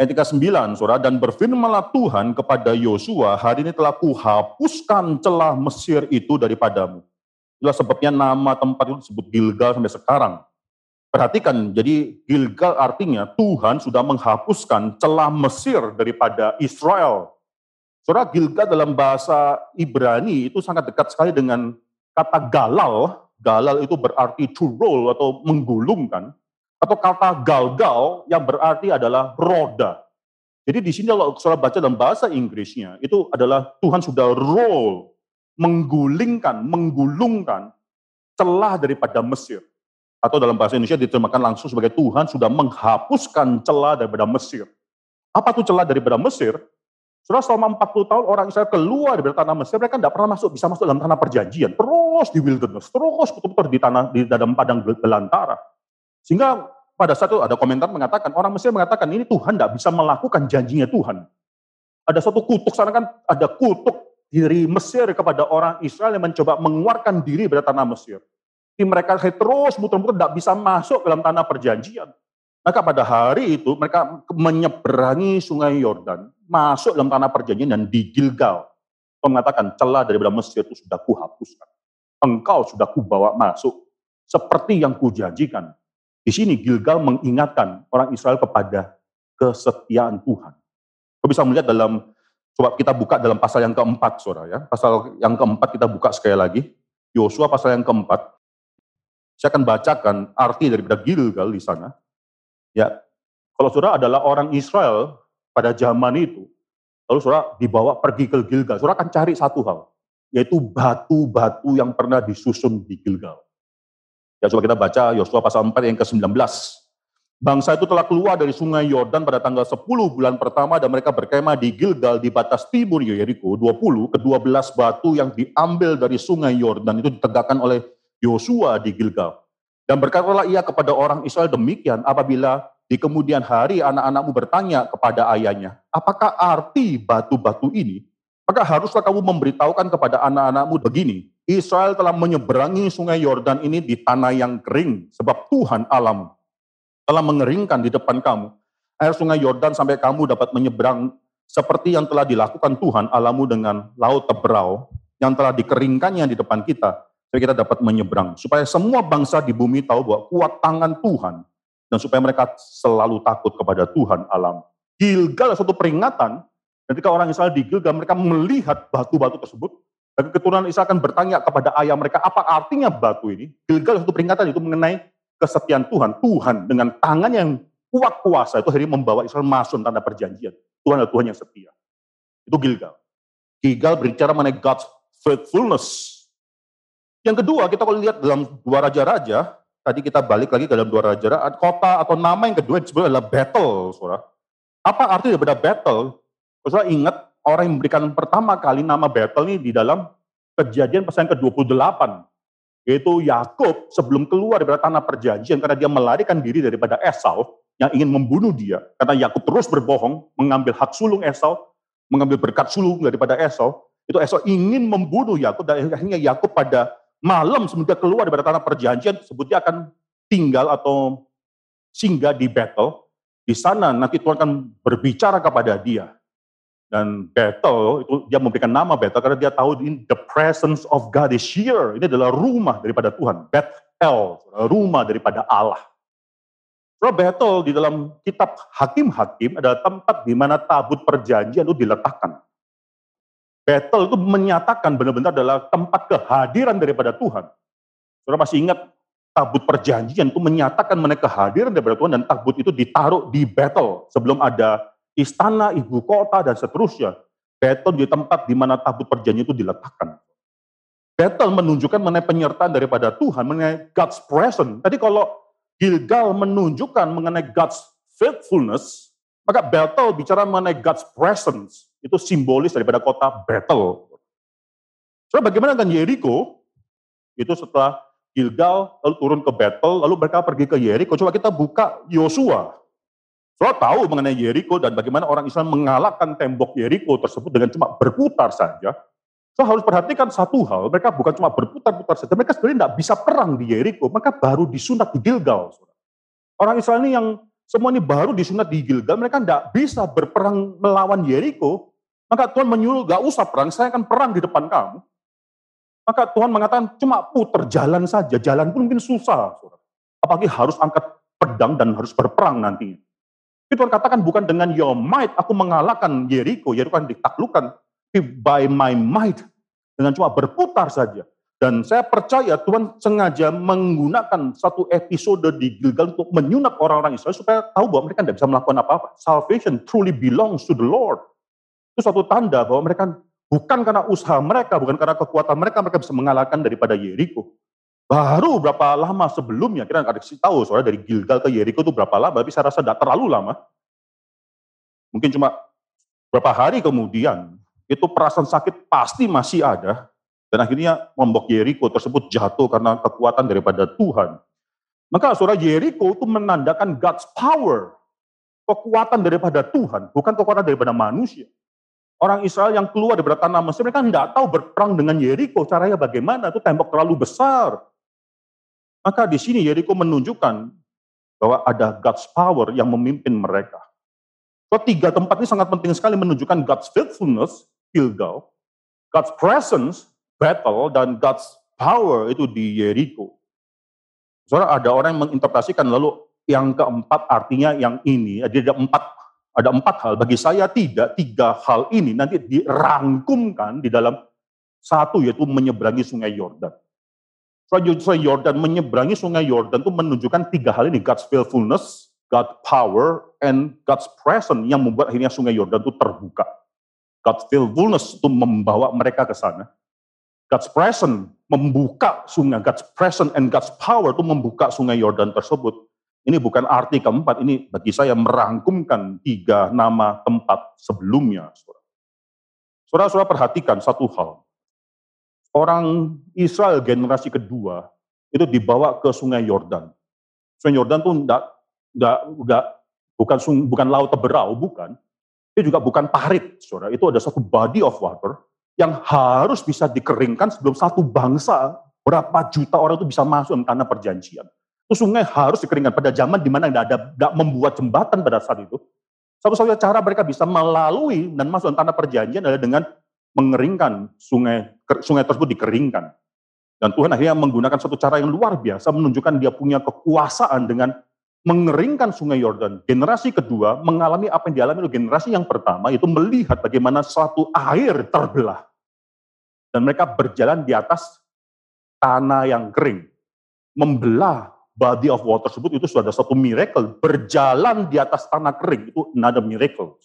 Ayat ke-9, surah, dan berfirmanlah Tuhan kepada Yosua, hari ini telah kuhapuskan celah Mesir itu daripadamu. Itulah sebabnya nama tempat itu disebut Gilgal sampai sekarang. Perhatikan, jadi Gilgal artinya Tuhan sudah menghapuskan celah Mesir daripada Israel. Saudara, Gilgal dalam bahasa Ibrani itu sangat dekat sekali dengan kata galal. Galal itu berarti to roll atau menggulungkan. Atau kata galgal yang berarti adalah roda. Jadi di sini kalau saudara baca dalam bahasa Inggrisnya, itu adalah Tuhan sudah roll, menggulingkan, menggulungkan celah daripada Mesir atau dalam bahasa Indonesia diterjemahkan langsung sebagai Tuhan sudah menghapuskan celah daripada Mesir. Apa itu celah daripada Mesir? Sudah selama 40 tahun orang Israel keluar dari tanah Mesir, mereka tidak pernah masuk, bisa masuk dalam tanah perjanjian. Terus di wilderness, terus putar-putar di tanah di dalam padang belantara. Sehingga pada saat itu ada komentar mengatakan, orang Mesir mengatakan ini Tuhan tidak bisa melakukan janjinya Tuhan. Ada suatu kutuk, sana kan ada kutuk dari Mesir kepada orang Israel yang mencoba mengeluarkan diri dari tanah Mesir. Mereka terus muter-muter tidak bisa masuk dalam tanah perjanjian. Maka pada hari itu mereka menyeberangi sungai Yordan, masuk dalam tanah perjanjian dan di Gilgal. Tuhan mengatakan celah daripada Mesir itu sudah kuhapuskan. Engkau sudah kubawa masuk seperti yang kujanjikan. Di sini Gilgal mengingatkan orang Israel kepada kesetiaan Tuhan. Kau bisa melihat dalam, coba kita buka dalam pasal yang keempat, saudara ya. Pasal yang keempat kita buka sekali lagi. Yosua pasal yang keempat. Saya akan bacakan arti daripada Gilgal di sana. Ya, kalau saudara adalah orang Israel pada zaman itu, lalu saudara dibawa pergi ke Gilgal, saudara akan cari satu hal, yaitu batu-batu yang pernah disusun di Gilgal. Ya coba kita baca Yosua pasal 4 yang ke-19. Bangsa itu telah keluar dari sungai Yordan pada tanggal 10 bulan pertama dan mereka berkemah di Gilgal di batas timur Yeriko 20 ke 12 batu yang diambil dari sungai Yordan itu ditegakkan oleh Yosua di Gilgal. Dan berkatalah ia kepada orang Israel demikian apabila di kemudian hari anak-anakmu bertanya kepada ayahnya, apakah arti batu-batu ini? Maka haruslah kamu memberitahukan kepada anak-anakmu begini, Israel telah menyeberangi sungai Yordan ini di tanah yang kering, sebab Tuhan alam telah mengeringkan di depan kamu. Air sungai Yordan sampai kamu dapat menyeberang seperti yang telah dilakukan Tuhan alamu dengan laut teberau yang telah dikeringkannya di depan kita, supaya kita dapat menyeberang. Supaya semua bangsa di bumi tahu bahwa kuat tangan Tuhan dan supaya mereka selalu takut kepada Tuhan alam. Gilgal suatu peringatan, ketika orang Israel di Gilgal mereka melihat batu-batu tersebut, dan keturunan Israel akan bertanya kepada ayah mereka, apa artinya batu ini? Gilgal satu peringatan itu mengenai kesetiaan Tuhan. Tuhan dengan tangan yang kuat kuasa itu hari membawa Israel masuk tanda perjanjian. Tuhan adalah Tuhan yang setia. Itu Gilgal. Gilgal berbicara mengenai God's faithfulness. Yang kedua, kita kalau lihat dalam dua raja-raja, tadi kita balik lagi ke dalam dua raja-raja, kota atau nama yang kedua disebut adalah battle, saudara. Apa arti daripada battle? Saudara ingat orang yang memberikan pertama kali nama battle ini di dalam kejadian pasal yang ke-28 yaitu Yakub sebelum keluar dari tanah perjanjian karena dia melarikan diri daripada Esau yang ingin membunuh dia karena Yakub terus berbohong mengambil hak sulung Esau mengambil berkat sulung daripada Esau itu Esau ingin membunuh Yakub dan akhirnya Yakub pada malam dia keluar dari tanah perjanjian sebut dia akan tinggal atau singgah di battle di sana nanti Tuhan akan berbicara kepada dia dan Bethel, itu dia memberikan nama Bethel karena dia tahu in the presence of God is here. Ini adalah rumah daripada Tuhan. Bethel, rumah daripada Allah. So, Bethel di dalam kitab Hakim-Hakim adalah tempat di mana tabut perjanjian itu diletakkan. Bethel itu menyatakan benar-benar adalah tempat kehadiran daripada Tuhan. Saudara masih ingat tabut perjanjian itu menyatakan mengenai kehadiran daripada Tuhan dan tabut itu ditaruh di Bethel sebelum ada istana, ibu kota, dan seterusnya. Betel di tempat di mana tabut perjanjian itu diletakkan. Betel menunjukkan mengenai penyertaan daripada Tuhan, mengenai God's presence. Tadi kalau Gilgal menunjukkan mengenai God's faithfulness, maka Betel bicara mengenai God's presence. Itu simbolis daripada kota Betel. So, bagaimana dengan Jericho? Itu setelah Gilgal lalu turun ke Betel, lalu mereka pergi ke Jericho. Coba kita buka Yosua Saudara tahu mengenai Yeriko dan bagaimana orang Islam mengalahkan tembok Yeriko tersebut dengan cuma berputar saja. So harus perhatikan satu hal, mereka bukan cuma berputar-putar saja, mereka sebenarnya tidak bisa perang di Yeriko, maka baru disunat di Gilgal. Orang Israel ini yang semua ini baru disunat di Gilgal, mereka tidak bisa berperang melawan Yeriko, maka Tuhan menyuruh, gak usah perang, saya akan perang di depan kamu. Maka Tuhan mengatakan, cuma putar jalan saja, jalan pun mungkin susah. Apalagi harus angkat pedang dan harus berperang nanti. Itu Tuhan katakan bukan dengan your might aku mengalahkan Jericho, Jericho kan ditaklukkan by my might dengan cuma berputar saja. Dan saya percaya Tuhan sengaja menggunakan satu episode di Gilgal untuk menyunat orang-orang Israel supaya tahu bahwa mereka tidak bisa melakukan apa-apa. Salvation truly belongs to the Lord. Itu suatu tanda bahwa mereka bukan karena usaha mereka, bukan karena kekuatan mereka, mereka bisa mengalahkan daripada Jericho. Baru berapa lama sebelumnya, kita nggak kasih tahu soalnya dari Gilgal ke Yeriko itu berapa lama, tapi saya rasa tidak terlalu lama. Mungkin cuma berapa hari kemudian, itu perasaan sakit pasti masih ada, dan akhirnya membok Yeriko tersebut jatuh karena kekuatan daripada Tuhan. Maka saudara Yeriko itu menandakan God's power, kekuatan daripada Tuhan, bukan kekuatan daripada manusia. Orang Israel yang keluar dari tanah Mesir, mereka tidak tahu berperang dengan Yeriko, caranya bagaimana, itu tembok terlalu besar. Maka di sini Yeriko menunjukkan bahwa ada God's power yang memimpin mereka. So, tiga tempat ini sangat penting sekali menunjukkan God's faithfulness, Gilgal, God's presence, battle, dan God's power itu di Yeriko. Soalnya ada orang yang menginterpretasikan lalu yang keempat artinya yang ini, jadi ada empat ada empat hal. Bagi saya tidak tiga hal ini nanti dirangkumkan di dalam satu yaitu menyeberangi sungai Yordan. Sungai Yordan menyeberangi sungai Yordan itu menunjukkan tiga hal ini, God's faithfulness, God's power, and God's presence yang membuat akhirnya sungai Yordan itu terbuka. God's faithfulness itu membawa mereka ke sana. God's presence membuka sungai, God's presence and God's power itu membuka sungai Yordan tersebut. Ini bukan arti keempat, ini bagi saya merangkumkan tiga nama tempat sebelumnya. Saudara-saudara perhatikan satu hal orang Israel generasi kedua itu dibawa ke Sungai Yordan. Sungai Yordan tuh enggak, enggak, enggak bukan bukan laut teberau, bukan. Itu juga bukan parit, saudara. Itu ada satu body of water yang harus bisa dikeringkan sebelum satu bangsa berapa juta orang itu bisa masuk ke tanah perjanjian. Itu sungai harus dikeringkan pada zaman di mana tidak ada tidak membuat jembatan pada saat itu. Satu-satunya cara mereka bisa melalui dan masuk tanah perjanjian adalah dengan mengeringkan sungai sungai tersebut dikeringkan. Dan Tuhan akhirnya menggunakan satu cara yang luar biasa menunjukkan dia punya kekuasaan dengan mengeringkan sungai Yordan. Generasi kedua mengalami apa yang dialami oleh generasi yang pertama itu melihat bagaimana suatu air terbelah. Dan mereka berjalan di atas tanah yang kering. Membelah body of water tersebut itu sudah ada satu miracle. Berjalan di atas tanah kering itu another miracle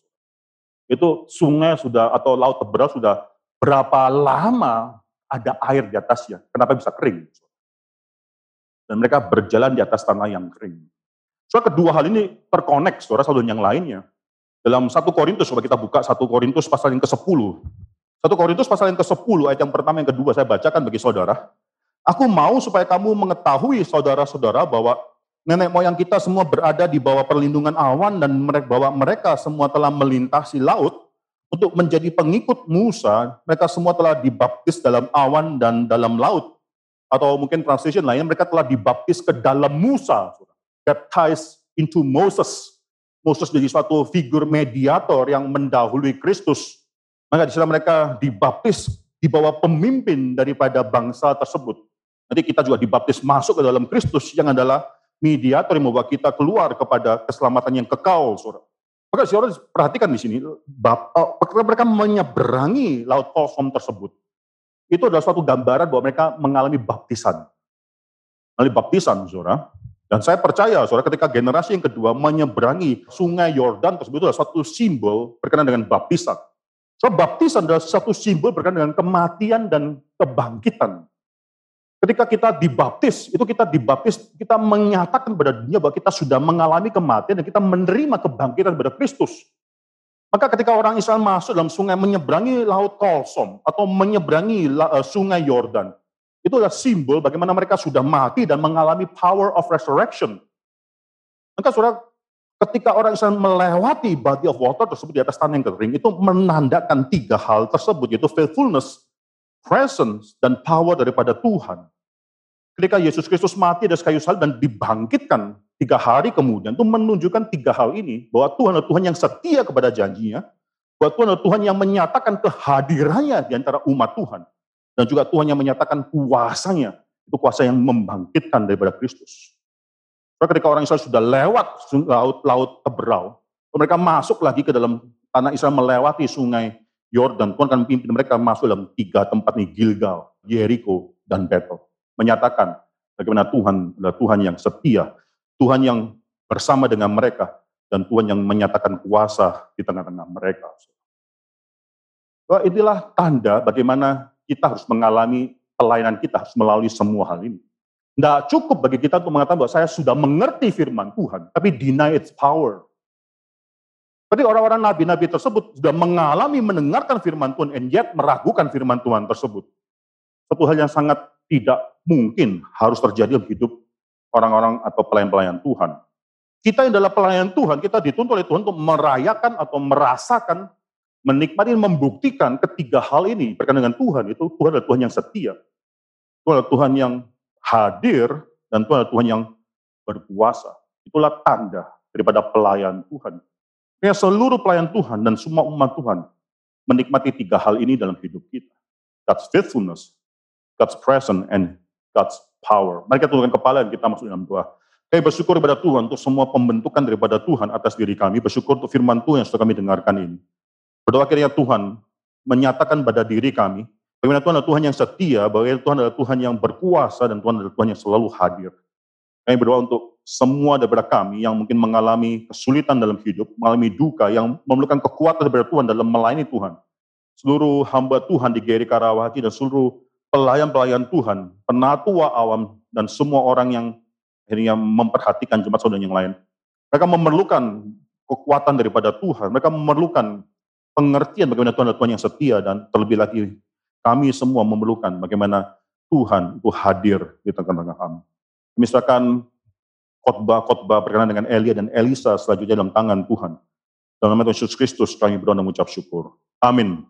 itu sungai sudah atau laut teberal sudah berapa lama ada air di atasnya. Kenapa bisa kering? Dan mereka berjalan di atas tanah yang kering. So kedua hal ini terkonek, saudara, satu yang lainnya. Dalam satu Korintus, coba kita buka satu Korintus pasal yang ke-10. Satu Korintus pasal yang ke-10, ayat yang pertama, yang kedua, saya bacakan bagi saudara. Aku mau supaya kamu mengetahui saudara-saudara bahwa Nenek moyang kita semua berada di bawah perlindungan awan dan mereka bahwa mereka semua telah melintasi laut untuk menjadi pengikut Musa. Mereka semua telah dibaptis dalam awan dan dalam laut. Atau mungkin translation lainnya mereka telah dibaptis ke dalam Musa. Baptized into Moses. Moses jadi suatu figur mediator yang mendahului Kristus. Maka di mereka dibaptis di bawah pemimpin daripada bangsa tersebut. Nanti kita juga dibaptis masuk ke dalam Kristus yang adalah mediator yang membawa kita keluar kepada keselamatan yang kekal, saudara. Maka saudara perhatikan di sini, ketika mereka menyeberangi laut kosong tersebut, itu adalah suatu gambaran bahwa mereka mengalami baptisan. Mengalami baptisan, saudara. Dan saya percaya, saudara, ketika generasi yang kedua menyeberangi sungai Yordan tersebut adalah suatu simbol berkenaan dengan baptisan. So, baptisan adalah satu simbol berkenaan dengan kematian dan kebangkitan. Ketika kita dibaptis, itu kita dibaptis, kita menyatakan kepada dunia bahwa kita sudah mengalami kematian dan kita menerima kebangkitan kepada Kristus. Maka ketika orang Israel masuk dalam sungai menyeberangi laut Kolsom atau menyeberangi eh, sungai Yordan, itu adalah simbol bagaimana mereka sudah mati dan mengalami power of resurrection. Maka saudara, ketika orang Israel melewati body of water tersebut di atas tanah yang kering, itu menandakan tiga hal tersebut, yaitu faithfulness, presence dan power daripada Tuhan. Ketika Yesus Kristus mati dari kayu salib dan dibangkitkan tiga hari kemudian, itu menunjukkan tiga hal ini, bahwa Tuhan adalah Tuhan yang setia kepada janjinya, bahwa Tuhan adalah Tuhan yang menyatakan kehadirannya di antara umat Tuhan, dan juga Tuhan yang menyatakan kuasanya, itu kuasa yang membangkitkan daripada Kristus. Ketika orang Israel sudah lewat laut-laut teberau, mereka masuk lagi ke dalam tanah Israel melewati sungai Yordan, Tuhan akan pimpin mereka masuk dalam tiga tempat ini, Gilgal, Jericho, dan Bethel. Menyatakan bagaimana Tuhan adalah Tuhan yang setia, Tuhan yang bersama dengan mereka, dan Tuhan yang menyatakan kuasa di tengah-tengah mereka. Bahwa inilah tanda bagaimana kita harus mengalami pelayanan kita harus melalui semua hal ini. Tidak cukup bagi kita untuk mengatakan bahwa saya sudah mengerti firman Tuhan, tapi deny its power. Berarti orang-orang nabi-nabi tersebut sudah mengalami mendengarkan firman Tuhan, and yet meragukan firman Tuhan tersebut. Satu hal yang sangat tidak mungkin harus terjadi dalam hidup orang-orang atau pelayan-pelayan Tuhan. Kita yang adalah pelayan Tuhan, kita dituntut oleh Tuhan untuk merayakan atau merasakan, menikmati, membuktikan ketiga hal ini berkaitan dengan Tuhan. Itu Tuhan adalah Tuhan yang setia. Tuhan adalah Tuhan yang hadir dan Tuhan adalah Tuhan yang berkuasa. Itulah tanda daripada pelayan Tuhan. Ya, seluruh pelayan Tuhan dan semua umat Tuhan menikmati tiga hal ini dalam hidup kita. God's faithfulness, God's presence, and God's power. Mari kita tundukkan kepala dan kita masuk dalam doa. Kami bersyukur kepada Tuhan untuk semua pembentukan daripada Tuhan atas diri kami. Bersyukur untuk firman Tuhan yang sudah kami dengarkan ini. Berdoa kiranya Tuhan menyatakan pada diri kami, bagaimana Tuhan adalah Tuhan yang setia, bagaimana Tuhan adalah Tuhan yang berkuasa, dan Tuhan adalah Tuhan yang selalu hadir. Kami berdoa untuk semua daripada kami yang mungkin mengalami kesulitan dalam hidup, mengalami duka, yang memerlukan kekuatan daripada Tuhan dalam melayani Tuhan. Seluruh hamba Tuhan di Geri Karawati dan seluruh pelayan-pelayan Tuhan, penatua awam, dan semua orang yang akhirnya memperhatikan jemaat saudara yang lain. Mereka memerlukan kekuatan daripada Tuhan, mereka memerlukan pengertian bagaimana Tuhan adalah Tuhan yang setia, dan terlebih lagi kami semua memerlukan bagaimana Tuhan itu hadir di tengah-tengah kami. Misalkan khotbah-khotbah berkenaan dengan Elia dan Elisa selanjutnya dalam tangan Tuhan. Dalam nama Yesus Kristus kami berdoa dan mengucap syukur. Amin.